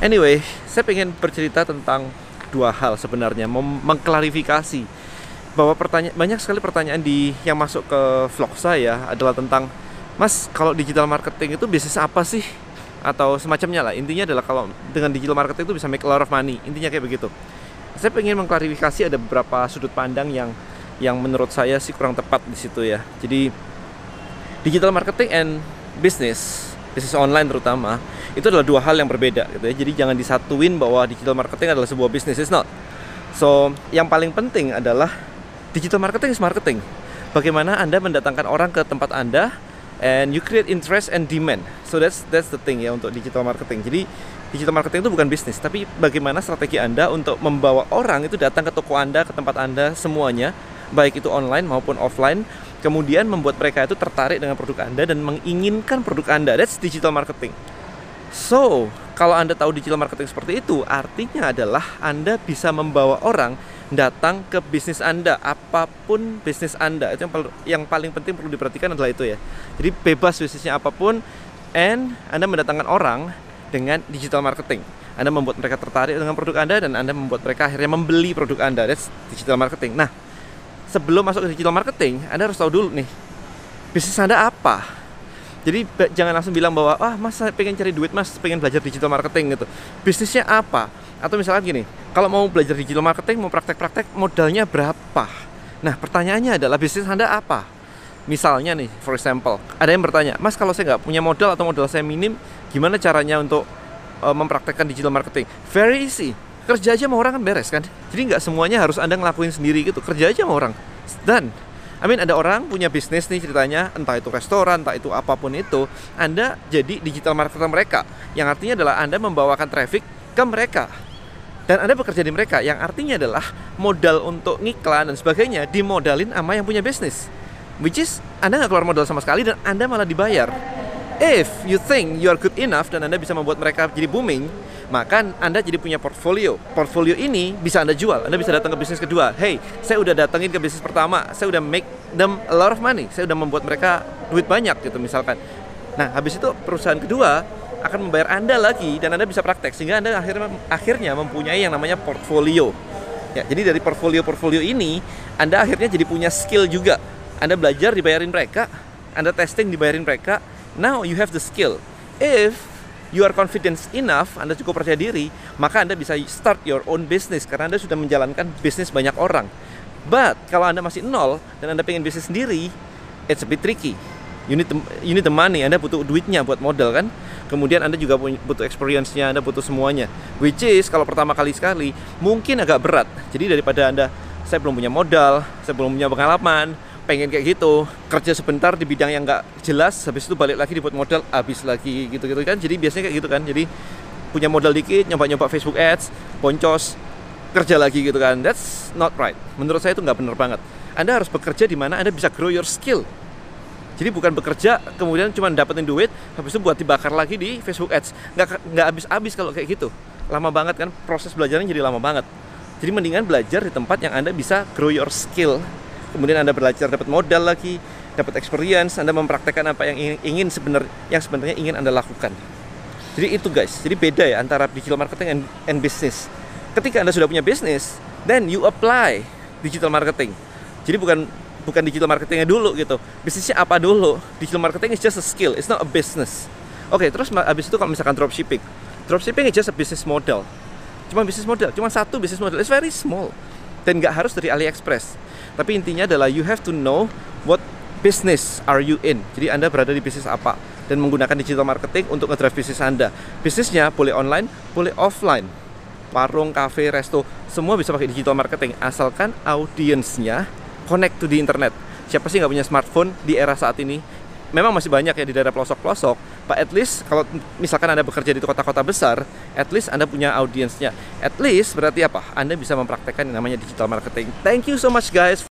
Anyway, saya ingin bercerita tentang dua hal sebenarnya, mem- mengklarifikasi bahwa pertanyaan banyak sekali pertanyaan di yang masuk ke vlog saya adalah tentang Mas, kalau digital marketing itu bisnis apa sih? Atau semacamnya lah. Intinya adalah kalau dengan digital marketing itu bisa make a lot of money. Intinya kayak begitu. Saya ingin mengklarifikasi ada beberapa sudut pandang yang yang menurut saya sih kurang tepat di situ ya. Jadi digital marketing and business, bisnis online terutama, itu adalah dua hal yang berbeda gitu ya. Jadi jangan disatuin bahwa digital marketing adalah sebuah bisnis, it's not. So, yang paling penting adalah digital marketing is marketing. Bagaimana Anda mendatangkan orang ke tempat Anda and you create interest and demand. So that's that's the thing ya untuk digital marketing. Jadi digital marketing itu bukan bisnis, tapi bagaimana strategi Anda untuk membawa orang itu datang ke toko Anda, ke tempat Anda semuanya, baik itu online maupun offline, kemudian membuat mereka itu tertarik dengan produk Anda dan menginginkan produk Anda. That's digital marketing. So, kalau Anda tahu digital marketing seperti itu, artinya adalah Anda bisa membawa orang datang ke bisnis Anda, apa pun bisnis Anda. Itu yang, yang paling penting perlu diperhatikan adalah itu ya. Jadi bebas bisnisnya apa pun, and Anda mendatangkan orang dengan digital marketing. Anda membuat mereka tertarik dengan produk Anda dan Anda membuat mereka akhirnya membeli produk Anda. That's digital marketing. Nah, sebelum masuk ke digital marketing, Anda harus tahu dulu nih, bisnis Anda apa? Jadi jangan langsung bilang bahwa, ah mas saya pengen cari duit mas, pengen belajar digital marketing gitu. Bisnisnya apa? Atau misalnya gini, kalau mau belajar digital marketing, mau praktek-praktek, modalnya berapa? Nah pertanyaannya adalah bisnis Anda apa? Misalnya nih, for example, ada yang bertanya, mas kalau saya nggak punya modal atau modal saya minim, gimana caranya untuk uh, mempraktekkan digital marketing? Very easy, kerja aja sama orang kan beres kan? Jadi nggak semuanya harus anda ngelakuin sendiri gitu. Kerja aja sama orang. Dan I mean ada orang punya bisnis nih ceritanya entah itu restoran entah itu apa pun itu anda jadi digital marketer mereka. Yang artinya adalah anda membawakan traffic ke mereka. Dan anda bekerja di mereka. Yang artinya adalah modal untuk ngiklan dan sebagainya dimodalin sama yang punya bisnis. Which is anda nggak keluar modal sama sekali dan anda malah dibayar. If you think you are good enough dan anda bisa membuat mereka jadi booming maka Anda jadi punya portfolio. Portfolio ini bisa Anda jual. Anda bisa datang ke bisnis kedua. Hey, saya udah datengin ke bisnis pertama. Saya udah make them a lot of money. Saya udah membuat mereka duit banyak gitu misalkan. Nah, habis itu perusahaan kedua akan membayar Anda lagi dan Anda bisa praktek sehingga Anda akhirnya akhirnya mempunyai yang namanya portfolio. Ya, jadi dari portfolio-portfolio ini Anda akhirnya jadi punya skill juga. Anda belajar dibayarin mereka, Anda testing dibayarin mereka. Now you have the skill. If you are confident enough, Anda cukup percaya diri, maka Anda bisa start your own business karena Anda sudah menjalankan bisnis banyak orang. But kalau Anda masih nol dan Anda pengen bisnis sendiri, it's a bit tricky. You need the, you need the money, Anda butuh duitnya buat modal kan. Kemudian Anda juga butuh experience-nya, Anda butuh semuanya. Which is kalau pertama kali sekali mungkin agak berat. Jadi daripada Anda saya belum punya modal, saya belum punya pengalaman, pengen kayak gitu. Kerja sebentar di bidang yang nggak jelas habis itu balik lagi dibuat modal habis lagi gitu gitu kan. Jadi biasanya kayak gitu kan. Jadi punya modal dikit nyoba-nyoba Facebook Ads boncos kerja lagi gitu kan. That's not right. Menurut saya itu nggak benar banget. Anda harus bekerja di mana anda bisa grow your skill. Jadi bukan bekerja kemudian cuma dapetin duit habis itu buat dibakar lagi di Facebook Ads. Nggak nggak habis-habis kalau kayak gitu. Lama banget kan proses belajarnya jadi lama banget. Jadi mendingan belajar di tempat yang anda bisa grow your skill kemudian Anda belajar dapat modal lagi, dapat experience, Anda mempraktekkan apa yang ingin, sebenarnya yang sebenarnya ingin Anda lakukan. Jadi itu guys, jadi beda ya antara digital marketing and, and business. Ketika Anda sudah punya bisnis, then you apply digital marketing. Jadi bukan bukan digital marketingnya dulu gitu. Bisnisnya apa dulu? Digital marketing is just a skill, it's not a business. Oke, okay, terus habis itu kalau misalkan dropshipping. Dropshipping is just a business model. Cuma bisnis model, cuma satu bisnis model. It's very small. Dan nggak harus dari AliExpress tapi intinya adalah you have to know what business are you in. Jadi Anda berada di bisnis apa dan menggunakan digital marketing untuk ngedrive bisnis Anda. Bisnisnya boleh online, boleh offline. Warung, cafe, resto, semua bisa pakai digital marketing asalkan audiensnya connect to di internet. Siapa sih nggak punya smartphone di era saat ini? Memang masih banyak ya di daerah pelosok-pelosok, but at least kalau misalkan Anda bekerja di kota-kota besar, at least Anda punya audiensnya. At least berarti apa? Anda bisa mempraktekkan yang namanya digital marketing. Thank you so much guys